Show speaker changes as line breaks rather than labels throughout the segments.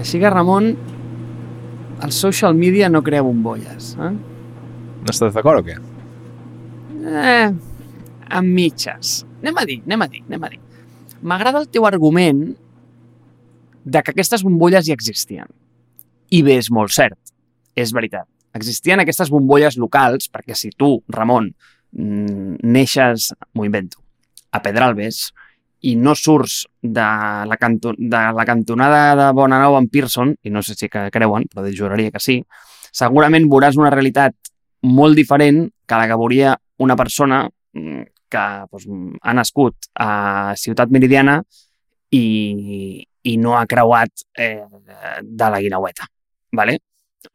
Així que, Ramon, el social media no crea bombolles. Eh?
No estàs d'acord o què?
Eh, amb mitges. Anem a dir, anem a dir, anem a dir. M'agrada el teu argument de que aquestes bombolles ja existien. I bé, és molt cert. És veritat. Existien aquestes bombolles locals, perquè si tu, Ramon, neixes, m'ho invento, a Pedralbes, i no surts de la, canto de la cantonada de Bonanova en Pearson, i no sé si que creuen, però juraria que sí, segurament veuràs una realitat molt diferent que la que veuria una persona mm, que doncs, ha nascut a Ciutat Meridiana i, i no ha creuat eh, de la Guinaueta. ¿vale?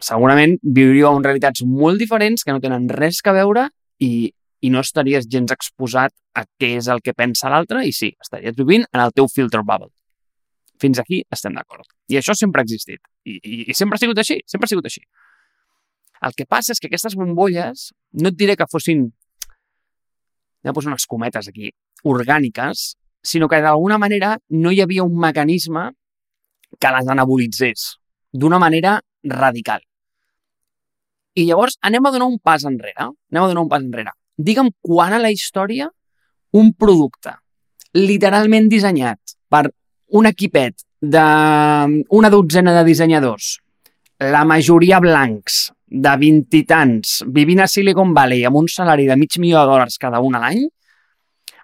Segurament viuríeu en realitats molt diferents que no tenen res que veure i, i no estaries gens exposat a què és el que pensa l'altre i sí, estaries vivint en el teu filter bubble. Fins aquí estem d'acord. I això sempre ha existit. I, i, I sempre ha sigut així, sempre ha sigut així. El que passa és que aquestes bombolles, no et diré que fossin, anem a posar unes cometes aquí, orgàniques, sinó que d'alguna manera no hi havia un mecanisme que les anabolitzés d'una manera radical. I llavors anem a donar un pas enrere. Anem a donar un pas enrere. Digue'm quan a la història un producte literalment dissenyat per un equipet d'una dotzena de dissenyadors, la majoria blancs, de vint i tants, vivint a Silicon Valley amb un salari de mig milió de dòlars cada un a l'any,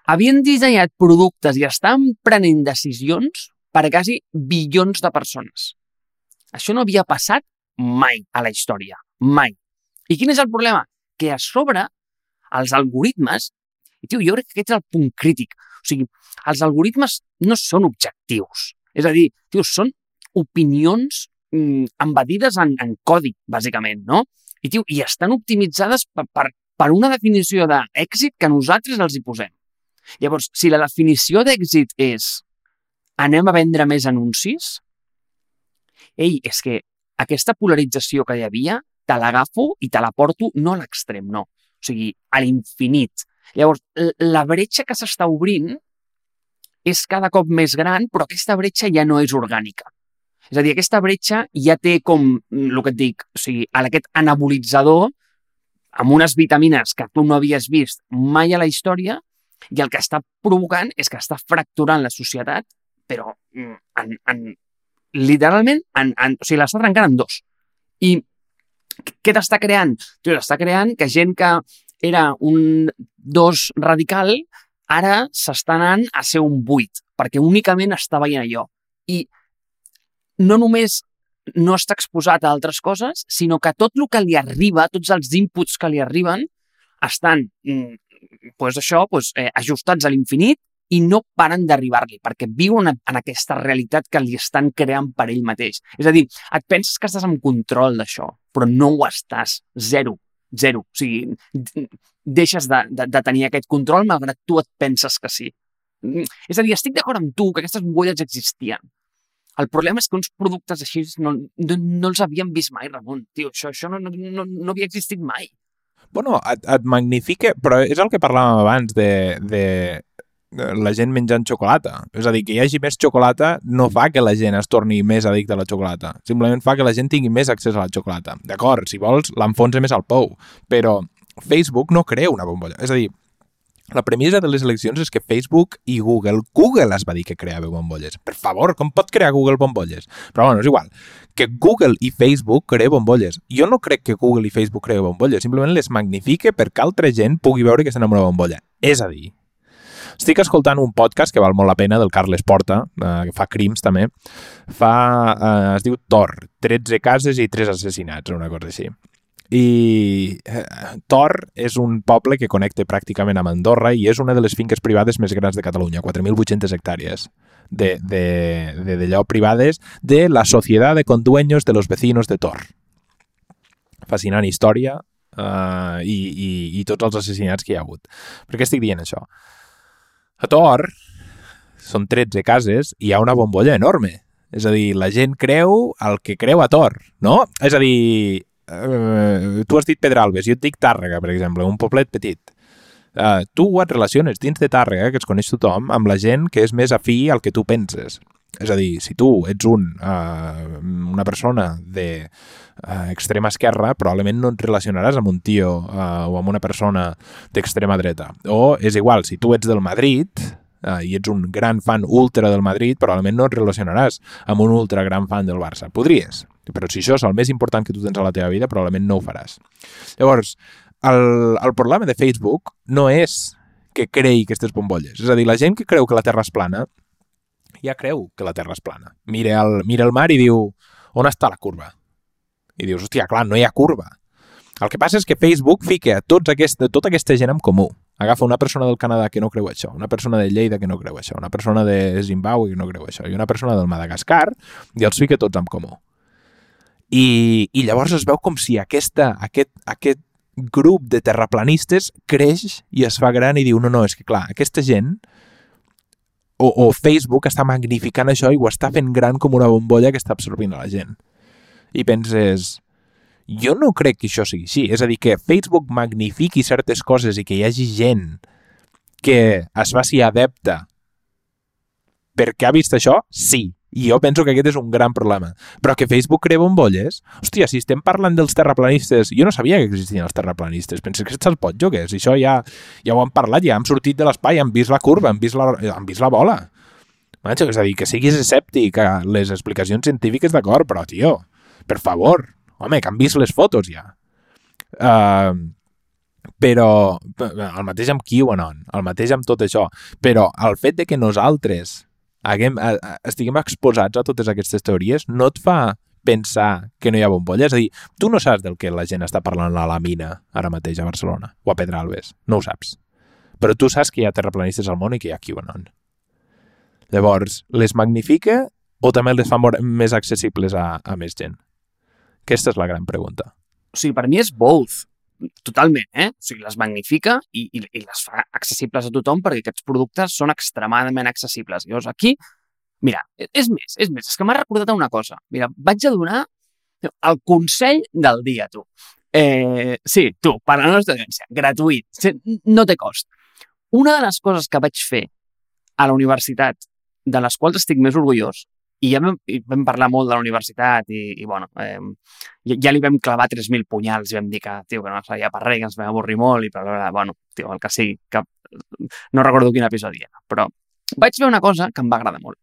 havien dissenyat productes i estan prenent decisions per a quasi bilions de persones. Això no havia passat mai a la història. Mai. I quin és el problema? Que a sobre, els algoritmes, i tio, jo crec que aquest és el punt crític. O sigui, els algoritmes no són objectius. És a dir, tio, són opinions mm, embedides en, en codi, bàsicament, no? I, tio, i estan optimitzades per, per, per una definició d'èxit que nosaltres els hi posem. Llavors, si la definició d'èxit és anem a vendre més anuncis, ei, és que aquesta polarització que hi havia, te l'agafo i te la porto no a l'extrem, no. O sigui, a l'infinit. Llavors, la bretxa que s'està obrint és cada cop més gran, però aquesta bretxa ja no és orgànica. És a dir, aquesta bretxa ja té com, el que et dic, o sigui, aquest anabolitzador amb unes vitamines que tu no havies vist mai a la història i el que està provocant és que està fracturant la societat, però mm, en, en, literalment, en, en, o sigui, l'està trencant en dos. I què t'està creant? T'està creant que gent que era un dos radical ara s'està anant a ser un buit, perquè únicament està veient allò. I no només no està exposat a altres coses, sinó que tot el que li arriba, tots els inputs que li arriben, estan mm, pues això, pues, eh, ajustats a l'infinit i no paren d'arribar-li, perquè viuen en aquesta realitat que li estan creant per ell mateix. És a dir, et penses que estàs en control d'això, però no ho estàs. Zero. Zero. O sigui, deixes de, de, de tenir aquest control malgrat tu et penses que sí. Mm, és a dir, estic d'acord amb tu que aquestes bombolles existien. El problema és que uns productes així no, no, no els havíem vist mai, Ramon. Tio, això, això no, no, no, no havia existit mai.
Bueno, et, et magnifica, però és el que parlàvem abans de, de la gent menjant xocolata. És a dir, que hi hagi més xocolata no fa que la gent es torni més addicta a la xocolata. Simplement fa que la gent tingui més accés a la xocolata. D'acord, si vols, l'enfonsa més al pou. Però Facebook no crea una bombolla. És a dir, la premissa de les eleccions és que Facebook i Google, Google es va dir que creava bombolles. Per favor, com pot crear Google bombolles? Però bueno, és igual. Que Google i Facebook crea bombolles. Jo no crec que Google i Facebook crea bombolles, simplement les magnifique perquè altra gent pugui veure que estan en una bombolla. És a dir, estic escoltant un podcast que val molt la pena, del Carles Porta, eh, que fa crims també. Fa, eh, es diu Tor, 13 cases i 3 assassinats, una cosa així. I eh, Tor és un poble que connecta pràcticament amb Andorra i és una de les finques privades més grans de Catalunya, 4.800 hectàrees de, de, de, d'allò privades de la Societat de Condueños de los Vecinos de Tor. Fascinant història uh, i, i, i tots els assassinats que hi ha hagut. Per què estic dient això? A Tor són 13 cases i hi ha una bombolla enorme. És a dir, la gent creu el que creu a Tor, no? És a dir, eh, tu has dit Pedralbes, jo et dic Tàrrega, per exemple, un poblet petit. Uh, tu et relaciones dins de Tàrrega, que es coneix tothom, amb la gent que és més afí al que tu penses. És a dir, si tu ets un, uh, una persona de uh, extrema esquerra, probablement no et relacionaràs amb un tio uh, o amb una persona d'extrema dreta. O és igual, si tu ets del Madrid uh, i ets un gran fan ultra del Madrid, probablement no et relacionaràs amb un ultra gran fan del Barça. Podries, però si això és el més important que tu tens a la teva vida, probablement no ho faràs. Llavors, el, el problema de Facebook no és que creï aquestes bombolles. És a dir, la gent que creu que la Terra és plana ja creu que la Terra és plana. Mira el, mira el mar i diu, on està la curva? I dius, hòstia, clar, no hi ha curva. El que passa és que Facebook fica tots aquesta, tota aquesta gent en comú. Agafa una persona del Canadà que no creu això, una persona de Lleida que no creu això, una persona de Zimbabue que no creu això i una persona del Madagascar i els fica tots en comú. I, i llavors es veu com si aquesta, aquest, aquest grup de terraplanistes creix i es fa gran i diu, no, no, és que clar, aquesta gent o, o Facebook està magnificant això i ho està fent gran com una bombolla que està absorbint a la gent. I penses, jo no crec que això sigui així. És a dir, que Facebook magnifiqui certes coses i que hi hagi gent que es faci adepta perquè ha vist això, sí. I jo penso que aquest és un gran problema. Però que Facebook crea bombolles? Hòstia, si estem parlant dels terraplanistes... Jo no sabia que existien els terraplanistes. Penso que se'ls pot. Si això ja, ja ho han parlat, ja hem sortit de l'espai, han vist la curva, han vist la, han vist la bola. Manxo, és a dir, que siguis escèptic a les explicacions científiques, d'acord, però, tio, per favor, home, que han vist les fotos ja. Uh, però el mateix amb QAnon, el mateix amb tot això, però el fet de que nosaltres haguem, a, a, estiguem exposats a totes aquestes teories no et fa pensar que no hi ha bombolla? És a dir, tu no saps del que la gent està parlant a la mina ara mateix a Barcelona o a Pedralbes. No ho saps. Però tu saps que hi ha terraplanistes al món i que hi ha QAnon. Llavors, les magnifica o també les fa més accessibles a, a més gent? Aquesta és la gran pregunta.
O sigui, per mi és both totalment, eh? O sigui, les magnifica i, i, i les fa accessibles a tothom perquè aquests productes són extremadament accessibles. Llavors, aquí, mira, e, és més, és més, és que m'ha recordat una cosa. Mira, vaig a donar el consell del dia, tu. Eh, sí, tu, per a la nostra audiència, gratuït, no té cost. Una de les coses que vaig fer a la universitat, de les quals estic més orgullós, i ja vam, i vam parlar molt de la universitat i, i bueno, eh, ja, ja li vam clavar 3.000 punyals i vam dir que, tio, que no sabia per res, que ens vam avorrir molt i per però, bueno, tio, el que sigui, que no recordo quin episodi era, però vaig fer una cosa que em va agradar molt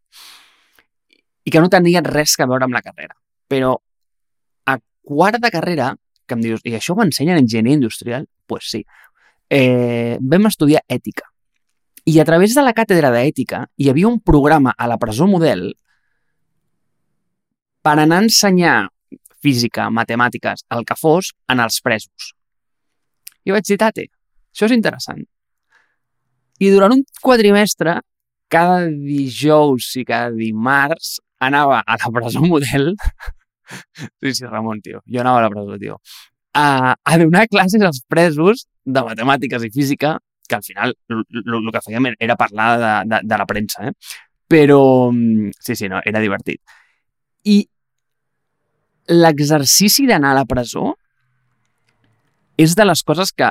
i que no tenia res a veure amb la carrera, però a quart de carrera, que em dius, i això ho ensenyen en industrial? Doncs pues sí. Eh, vam estudiar ètica. I a través de la càtedra d'ètica hi havia un programa a la presó model per anar a ensenyar física, matemàtiques, el que fos, en els presos. I vaig dir, tate, això és interessant. I durant un quadrimestre, cada dijous i cada dimarts, anava a la presó model sí, sí, Ramon, tio. Jo anava a la presó, tio. A, a donar classes als presos de matemàtiques i física, que al final el que fèiem era parlar de, de, de la premsa, eh? Però, mm, sí, sí, no, era divertit. I l'exercici d'anar a la presó és de les coses que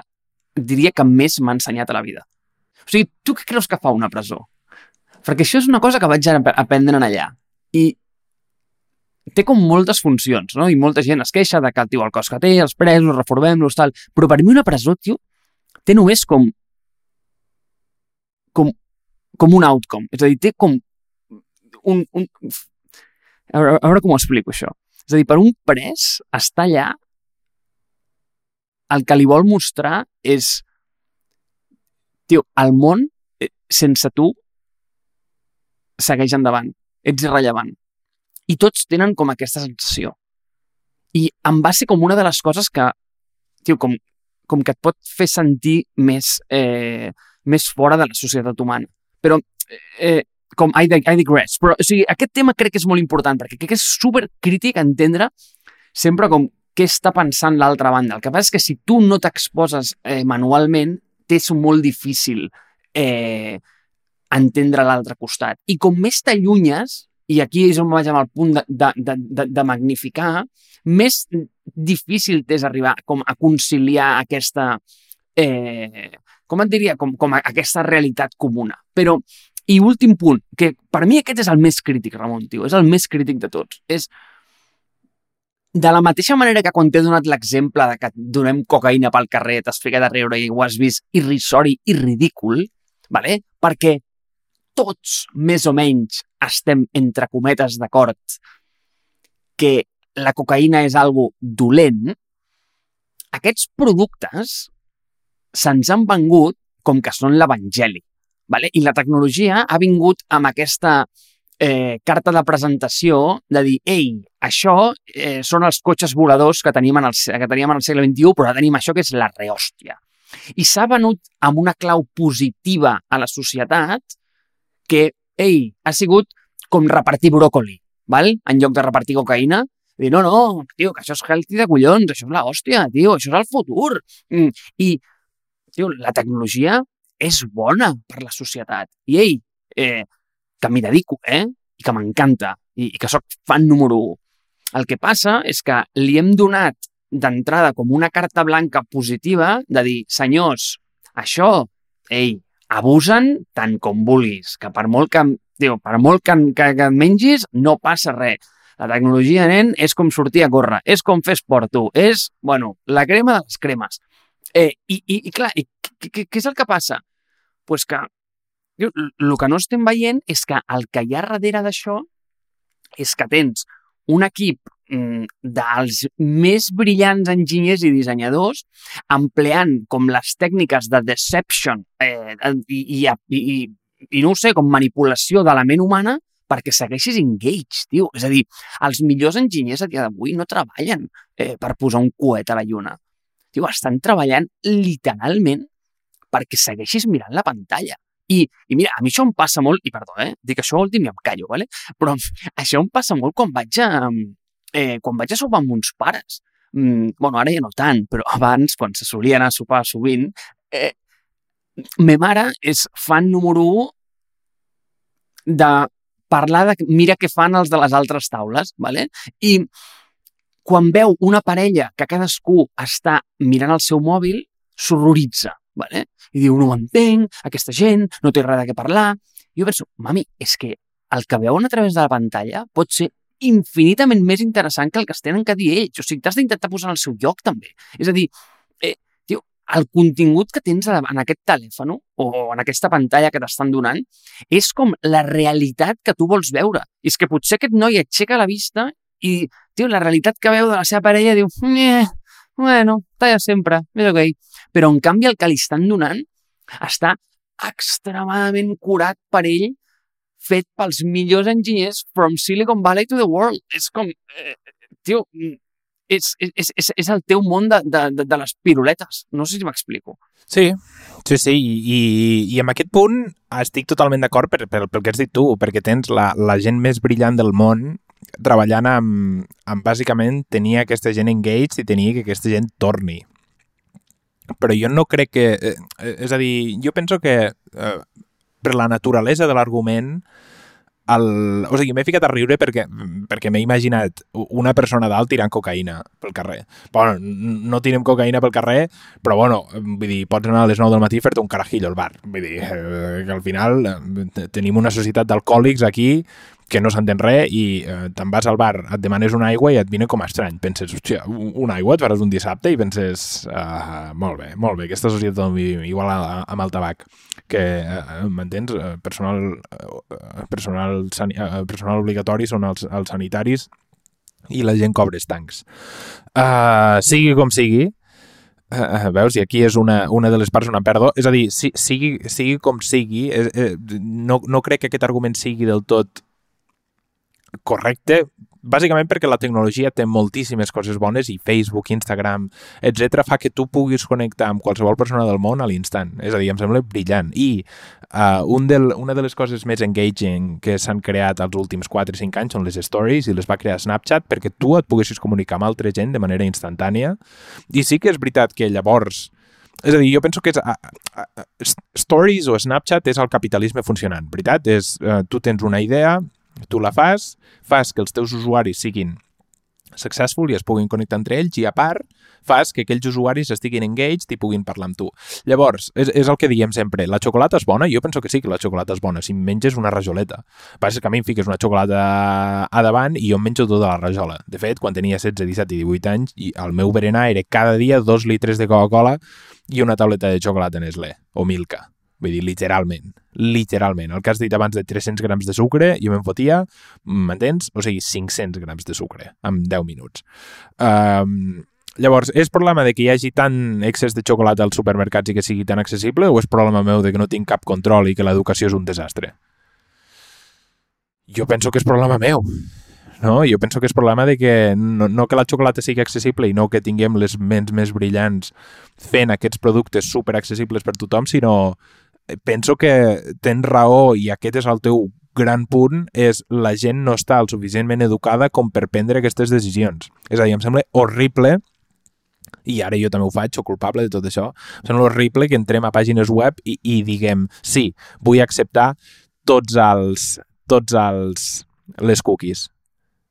diria que més m'ha ensenyat a la vida. O sigui, tu què creus que fa una presó? Perquè això és una cosa que vaig aprendre en allà. I té com moltes funcions, no? I molta gent es queixa de que, tio, el cos que té, els presos, reformem-los, tal. Però per mi una presó, tio, té només com com, com un outcome. És a dir, té com un... un... A, veure, a veure com ho explico, això. És a dir, per un pres està allà el que li vol mostrar és tio, el món eh, sense tu segueix endavant. Ets irrellevant. I tots tenen com aquesta sensació. I em va ser com una de les coses que, tio, com, com que et pot fer sentir més, eh, més fora de la societat humana. Però eh, com I, I digress, però o sigui, aquest tema crec que és molt important perquè crec que és super crític entendre sempre com què està pensant l'altra banda. El que passa és que si tu no t'exposes eh, manualment, t'és molt difícil eh, entendre l'altre costat. I com més t'allunyes, i aquí és on vaig amb el punt de, de, de, de, de magnificar, més difícil t'és arribar com a conciliar aquesta, eh, com et diria, com, com aquesta realitat comuna. Però I últim punt, que per mi aquest és el més crític, Ramon, tio, és el més crític de tots. És de la mateixa manera que quan t'he donat l'exemple de que donem cocaïna pel carrer, t'has ficat a riure i ho has vist irrisori i ridícul, vale? perquè tots, més o menys, estem, entre cometes, d'acord que la cocaïna és algo dolent, aquests productes se'ns han vengut com que són l'evangeli. Vale? I la tecnologia ha vingut amb aquesta eh, carta de presentació de dir, ei, això eh, són els cotxes voladors que tenim, en el, que teníem en el segle XXI, però ara tenim això que és la rehòstia. I s'ha venut amb una clau positiva a la societat que, ei, ha sigut com repartir bròcoli, val? en lloc de repartir cocaïna, dir, no, no, tio, que això és healthy de collons, això és la tio, això és el futur. Mm, I, tio, la tecnologia és bona per la societat. I, ei, eh, que m'hi dedico, eh? I que m'encanta, i, i que sóc fan número 1. El que passa és que li hem donat d'entrada com una carta blanca positiva de dir, senyors, això, ei, abusen tant com vulguis, que per molt que, diu, per molt que, que, que mengis, no passa res. La tecnologia, nen, és com sortir a córrer, és com fer esport, tu, és, bueno, la crema de les cremes. Eh, i, i, I clar, i, què, què és el que passa? Pues que el que no estem veient és que el que hi ha darrere d'això és que tens un equip mm, dels més brillants enginyers i dissenyadors empleant com les tècniques de deception eh, i, i, i, i no ho sé, com manipulació de la ment humana perquè segueixis engaged, tio. És a dir, els millors enginyers a dia d'avui no treballen eh, per posar un coet a la lluna. Tio, estan treballant literalment perquè segueixis mirant la pantalla. I, I mira, a mi això em passa molt, i perdó, eh? dic això últim i em callo, ¿vale? però això em passa molt quan vaig a, eh, quan vaig a sopar amb uns pares. Mm, bueno, ara ja no tant, però abans, quan se solia anar a sopar sovint, eh, me mare és fan número 1 de parlar de mira què fan els de les altres taules, ¿vale? i quan veu una parella que cadascú està mirant el seu mòbil, s'horroritza. ¿Vale? I diu, no ho entenc, aquesta gent no té res de què parlar. Jo penso, mami, és que el que veuen a través de la pantalla pot ser infinitament més interessant que el que es tenen que dir ells. O sigui, t'has d'intentar posar en el seu lloc, també. És a dir, eh, tio, el contingut que tens en aquest telèfon o en aquesta pantalla que t'estan donant és com la realitat que tu vols veure. I és que potser aquest noi aixeca la vista i, tio, la realitat que veu de la seva parella diu, bueno, talla sempre, és ok. Però, en canvi, el que li estan donant està extremadament curat per ell, fet pels millors enginyers from Silicon Valley to the world. És com... Eh, tio, és, és, és, és el teu món de, de, de les piruletes. No sé si m'explico.
Sí, sí, sí, i, i, i en aquest punt estic totalment d'acord per, per, pel que has dit tu, perquè tens la, la gent més brillant del món treballant amb, amb bàsicament tenir aquesta gent engaged i tenir que aquesta gent torni. Però jo no crec que... Eh, eh, és a dir, jo penso que eh, per la naturalesa de l'argument el... O sigui, m'he ficat a riure perquè, perquè m'he imaginat una persona dalt tirant cocaïna pel carrer. Bueno, no tirem cocaïna pel carrer, però bueno, vull dir, pots anar a les 9 del matí i fer-te un carajillo al bar. Vull dir, eh, que al final eh, tenim una societat d'alcohòlics aquí que no s'entén res i eh, te'n vas al bar, et demanes una aigua i et vine com a estrany. Penses, hòstia, una aigua et faràs un dissabte i penses, uh, molt bé, molt bé, aquesta societat igual a, amb el tabac, que, uh, m'entens? Personal, uh, personal, uh, personal obligatori són els, els sanitaris i la gent cobra estancs. Uh, sigui com sigui, Uh, veus? I aquí és una, una de les parts una pèrdua. És a dir, si, sigui, sigui com sigui, eh, eh, no, no crec que aquest argument sigui del tot correcte, bàsicament perquè la tecnologia té moltíssimes coses bones i Facebook, Instagram, etc fa que tu puguis connectar amb qualsevol persona del món a l'instant. És a dir, em sembla brillant. I uh, un del, una de les coses més engaging que s'han creat els últims 4 o 5 anys són les stories i les va crear Snapchat perquè tu et poguessis comunicar amb altra gent de manera instantània. I sí que és veritat que llavors és a dir, jo penso que és, uh, uh, Stories o Snapchat és el capitalisme funcionant, veritat? És, uh, tu tens una idea, Tu la fas, fas que els teus usuaris siguin successful i es puguin connectar entre ells i a part fas que aquells usuaris estiguin engaged i puguin parlar amb tu. Llavors, és, és el que diem sempre, la xocolata és bona? Jo penso que sí que la xocolata és bona, si menges una rajoleta. Passa que a mi em fiques una xocolata a davant i jo em menjo tota la rajola. De fet, quan tenia 16, 17 i 18 anys, el meu berenar era cada dia dos litres de Coca-Cola i una tauleta de xocolata Nestlé, o Milka. Vull dir, literalment. Literalment. El que has dit abans de 300 grams de sucre, jo me'n fotia, m'entens? O sigui, 500 grams de sucre en 10 minuts. Um, llavors, és problema de que hi hagi tant excés de xocolata als supermercats i que sigui tan accessible o és problema meu de que no tinc cap control i que l'educació és un desastre? Jo penso que és problema meu. No? Jo penso que és problema de que no, no que la xocolata sigui accessible i no que tinguem les ments més brillants fent aquests productes super accessibles per tothom, sinó penso que tens raó i aquest és el teu gran punt és la gent no està el suficientment educada com per prendre aquestes decisions. És a dir, em sembla horrible i ara jo també ho faig, sóc culpable de tot això, em sembla horrible que entrem a pàgines web i, i diguem, sí, vull acceptar tots els, tots els, les cookies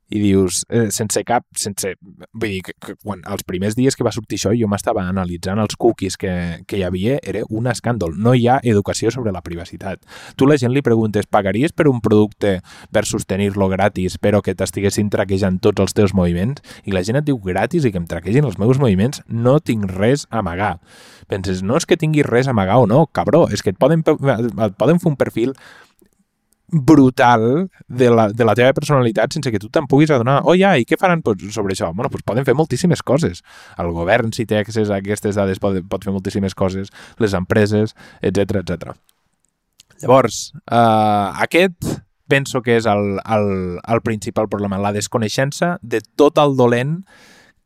i dius, eh, sense cap, sense... Vull dir, que, que quan els primers dies que va sortir això jo m'estava analitzant els cookies que, que hi havia, era un escàndol. No hi ha educació sobre la privacitat. Tu la gent li preguntes, pagaries per un producte per sostenir-lo gratis però que t'estiguessin traquejant tots els teus moviments? I la gent et diu gratis i que em traquegin els meus moviments, no tinc res a amagar. Penses, no és que tinguis res a amagar o no, cabró, és que et poden, et poden fer un perfil brutal de la, de la teva personalitat sense que tu te'n puguis adonar oh ja, i què faran pues, sobre això? Bueno, pues poden fer moltíssimes coses. El govern, si té accés a aquestes dades, pot, pot fer moltíssimes coses, les empreses, etc etc. Llavors, eh, aquest penso que és el, el, el principal problema, la desconeixença de tot el dolent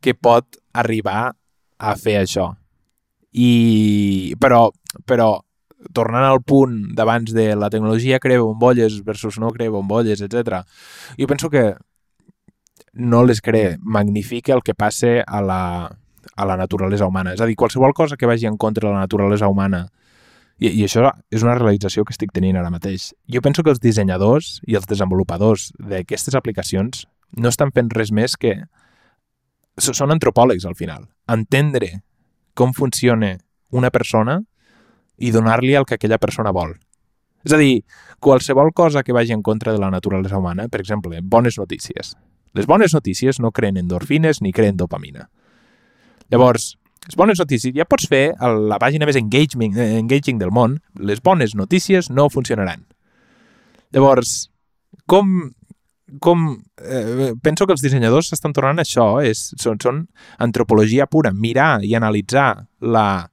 que pot arribar a fer això. I, però, però tornant al punt d'abans de la tecnologia crea bombolles versus no crea bombolles, etc. Jo penso que no les crea, magnifica el que passe a la, a la naturalesa humana. És a dir, qualsevol cosa que vagi en contra de la naturalesa humana i, i això és una realització que estic tenint ara mateix. Jo penso que els dissenyadors i els desenvolupadors d'aquestes aplicacions no estan fent res més que... Són antropòlegs, al final. Entendre com funciona una persona i donar-li el que aquella persona vol. És a dir, qualsevol cosa que vagi en contra de la naturalesa humana, per exemple, bones notícies. Les bones notícies no creen endorfines ni creen dopamina. Llavors, les bones notícies, ja pots fer la pàgina més engaging, eh, engaging del món, les bones notícies no funcionaran. Llavors, com, com eh, penso que els dissenyadors estan tornant a això, és, són, són antropologia pura, mirar i analitzar la,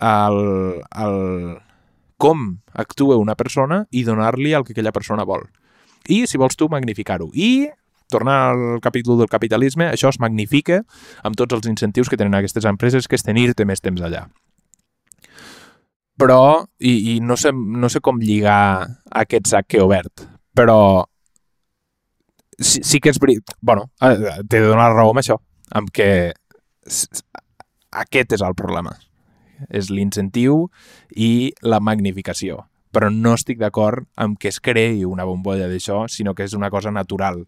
el, el, com actua una persona i donar-li el que aquella persona vol. I, si vols tu, magnificar-ho. I, tornant al capítol del capitalisme, això es magnifica amb tots els incentius que tenen aquestes empreses, que és tenir-te més temps allà. Però, i, i no, sé, no sé com lligar aquest sac que he obert, però sí, sí que és veritat... bueno, eh, t'he de donar raó amb això, amb que aquest és el problema és l'incentiu i la magnificació. Però no estic d'acord amb que es creï una bombolla d'això, sinó que és una cosa natural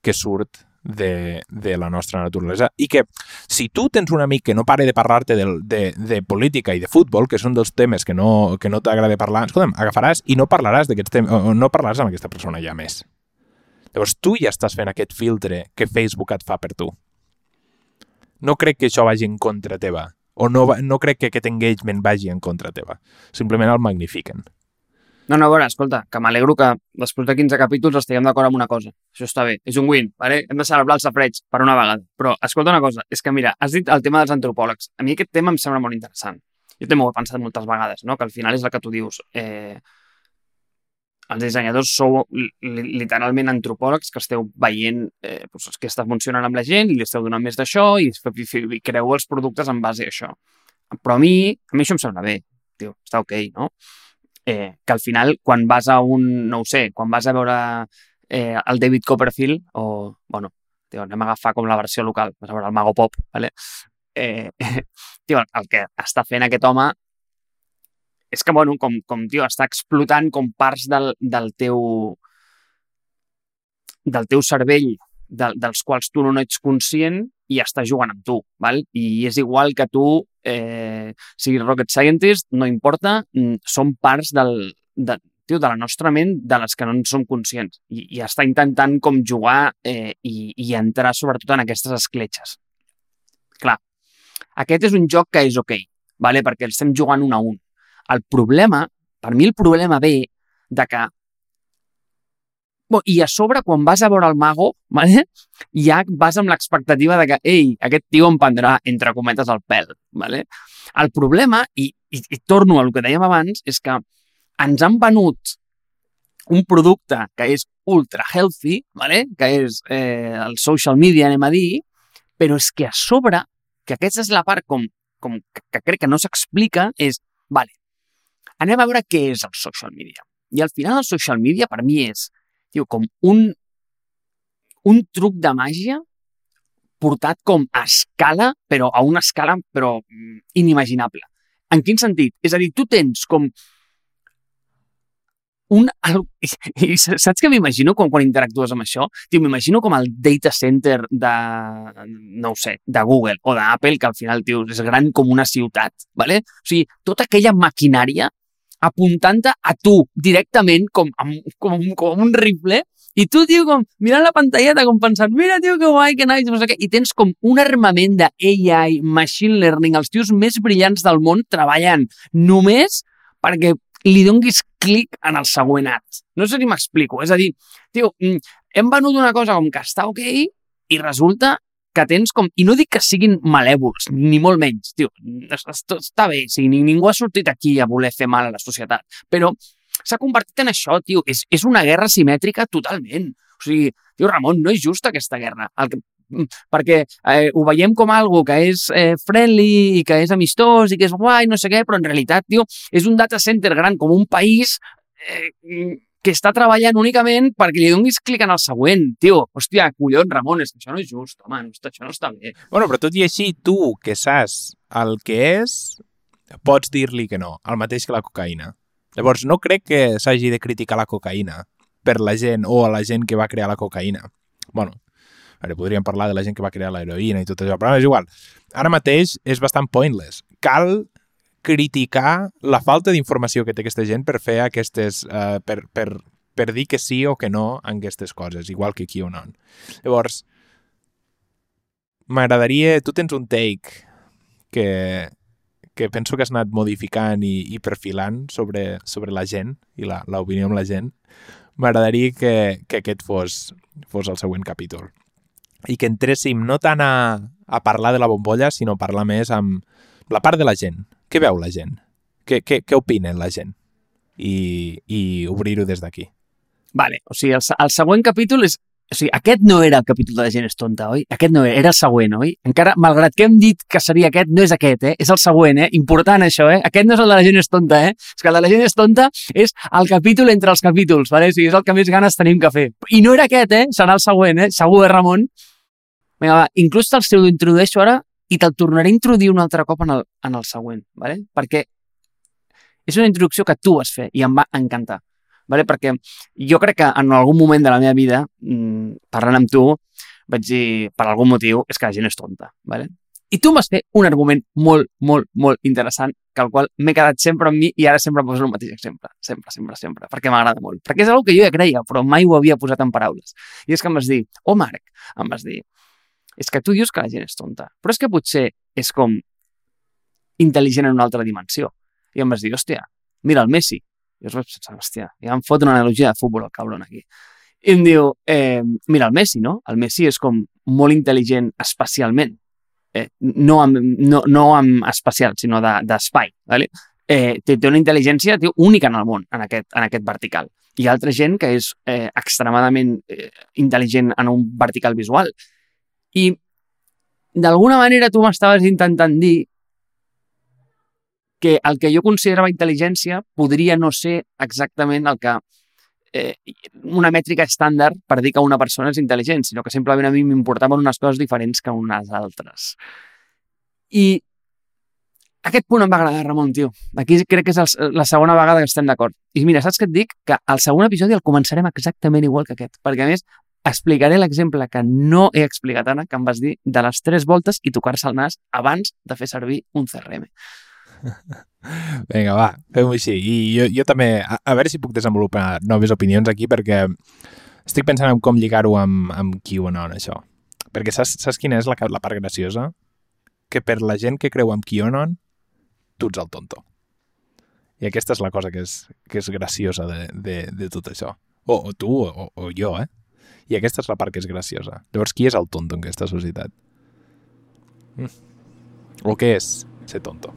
que surt de, de la nostra naturalesa i que si tu tens un amic que no pare de parlar-te de, de, de política i de futbol, que són dels temes que no, que no t'agrada parlar, escolta'm, agafaràs i no parlaràs d'aquests temes, no parlaràs amb aquesta persona ja més. Llavors tu ja estàs fent aquest filtre que Facebook et fa per tu. No crec que això vagi en contra teva o no, no crec que aquest engagement vagi en contra teva. Simplement el magnifiquen.
No, no, a veure, escolta, que m'alegro que després de 15 capítols estiguem d'acord amb una cosa. Això està bé, és un win, vale? hem de celebrar els safreig per una vegada. Però, escolta una cosa, és que mira, has dit el tema dels antropòlegs. A mi aquest tema em sembla molt interessant. Jo també ho he pensat moltes vegades, no? que al final és el que tu dius. Eh, els dissenyadors sou literalment antropòlegs que esteu veient eh, doncs, què està funcionant amb la gent i li esteu donant més d'això i, i creu els productes en base a això. Però a mi, a mi això em sembla bé, tio, està ok, no? Eh, que al final, quan vas a un, no ho sé, quan vas a veure eh, el David Copperfield, o, bueno, tio, anem a agafar com la versió local, vas a veure el Mago Pop, ¿vale? eh, tio, el que està fent aquest home és que, bueno, com, com tio, està explotant com parts del, del teu del teu cervell de, dels quals tu no ets conscient i està jugant amb tu, val? I és igual que tu eh, siguis rocket scientist, no importa, mm, són parts del, de, tio, de la nostra ment de les que no en som conscients i, i està intentant com jugar eh, i, i entrar sobretot en aquestes escletxes. Clar, aquest és un joc que és ok, vale? perquè estem jugant un a un. El problema, per mi el problema ve de que Bon, I a sobre, quan vas a veure el mago, vale? ja vas amb l'expectativa de que, ei, aquest tio em prendrà, entre cometes, el pèl. Vale? El problema, i, i, i torno al que dèiem abans, és que ens han venut un producte que és ultra healthy, vale? que és eh, el social media, anem a dir, però és que a sobre, que aquesta és la part com, com que, que crec que no s'explica, és, vale, anem a veure què és el social media. I al final el social media per mi és tio, com un, un truc de màgia portat com a escala, però a una escala però mm, inimaginable. En quin sentit? És a dir, tu tens com un... I saps què m'imagino quan, quan interactues amb això? M'imagino com el data center de, no sé, de Google o d'Apple, que al final, tio, és gran com una ciutat, ¿vale? O sigui, tota aquella maquinària apuntant-te a tu directament com, amb, com, com un rifle i tu, tio, com mirant la pantalleta, com pensant, mira, tio, que guai, que nice, no sé què, i tens com un armament de AI, machine learning, els tios més brillants del món treballant només perquè li donguis clic en el següent ad. No sé si m'explico. És a dir, tio, mm, hem venut una cosa com que està ok i resulta que tens com... I no dic que siguin malèvols, ni molt menys, tio. Està bé, sí, ningú ha sortit aquí a voler fer mal a la societat, però s'ha convertit en això, tio. És, és una guerra simètrica totalment. O sigui, tio, Ramon, no és justa aquesta guerra. El que, mm, perquè eh, ho veiem com algo que és eh, friendly i que és amistós i que és guai, no sé què, però en realitat, tio, és un data center gran com un país eh, que està treballant únicament perquè li donis clic en el següent, tio. Hòstia, collons, Ramon, és que això no és just, home, això no està bé.
Bueno, però tot i així, tu, que saps el que és, pots dir-li que no, el mateix que la cocaïna. Llavors, no crec que s'hagi de criticar la cocaïna per la gent o a la gent que va crear la cocaïna. bueno, veure, podríem parlar de la gent que va crear l'heroïna i tot això, però és igual. Ara mateix és bastant pointless. Cal criticar la falta d'informació que té aquesta gent per fer aquestes... Uh, per, per, per dir que sí o que no en aquestes coses, igual que aquí o no. Llavors, m'agradaria... Tu tens un take que, que penso que has anat modificant i, i perfilant sobre, sobre la gent i l'opinió amb la gent. M'agradaria que, que aquest fos, fos el següent capítol. I que entréssim no tant a, a parlar de la bombolla, sinó parlar més amb la part de la gent, què veu la gent? Què, què, què opinen la gent? I, i obrir-ho des d'aquí.
Vale, o sigui, el, el següent capítol és... O sigui, aquest no era el capítol de la gent és tonta, oi? Aquest no era, era el següent, oi? Encara, malgrat que hem dit que seria aquest, no és aquest, eh? És el següent, eh? Important això, eh? Aquest no és el de la gent és tonta, eh? És que el de la gent és tonta és el capítol entre els capítols, vale? O sigui, és el que més ganes tenim que fer. I no era aquest, eh? Serà el següent, eh? Segur, eh, Ramon? Vinga, va, inclús te'l introdueixo ara i te'l tornaré a introduir un altre cop en el, en el següent, ¿vale? perquè és una introducció que tu vas fer i em va encantar. ¿vale? Perquè jo crec que en algun moment de la meva vida, mmm, parlant amb tu, vaig dir, per algun motiu, és que la gent és tonta. ¿vale? I tu m'has fet un argument molt, molt, molt interessant, que al qual m'he quedat sempre amb mi i ara sempre poso el mateix exemple. Sempre, sempre, sempre. Perquè m'agrada molt. Perquè és una que jo ja creia, però mai ho havia posat en paraules. I és que em vas dir, oh Marc, em vas dir, és que tu dius que la gent és tonta, però és que potser és com intel·ligent en una altra dimensió. I em vas dir, hòstia, mira el Messi. I jo vaig pensar, hòstia, ja em fot una analogia de futbol el cabron aquí. I em diu, eh, mira el Messi, no? El Messi és com molt intel·ligent espacialment. Eh, no, amb, no, no amb espacial, sinó d'espai. De, vale? eh, té, té una intel·ligència té, única en el món, en aquest, en aquest vertical. Hi ha altra gent que és eh, extremadament eh, intel·ligent en un vertical visual. I d'alguna manera tu m'estaves intentant dir que el que jo considerava intel·ligència podria no ser exactament el que eh, una mètrica estàndard per dir que una persona és intel·ligent, sinó que simplement a mi m'importaven unes coses diferents que unes altres. I aquest punt em va agradar, Ramon, tio. Aquí crec que és el, la segona vegada que estem d'acord. I mira, saps què et dic? Que el segon episodi el començarem exactament igual que aquest, perquè a més explicaré l'exemple que no he explicat ara, que em vas dir de les tres voltes i tocar-se el nas abans de fer servir un CRM.
Vinga, va, fem-ho així. I jo, jo també, a, a veure si puc desenvolupar noves opinions aquí, perquè estic pensant en com lligar-ho amb, amb QAnon, això. Perquè saps, saps quina és la, la part graciosa? Que per la gent que creu en QAnon, tu ets el tonto. I aquesta és la cosa que és, que és graciosa de, de, de tot això. O, o tu, o, o jo, eh? I aquesta és la part que és graciosa. Llavors, qui és el tonto en aquesta societat? Mm. O què és ser tonto?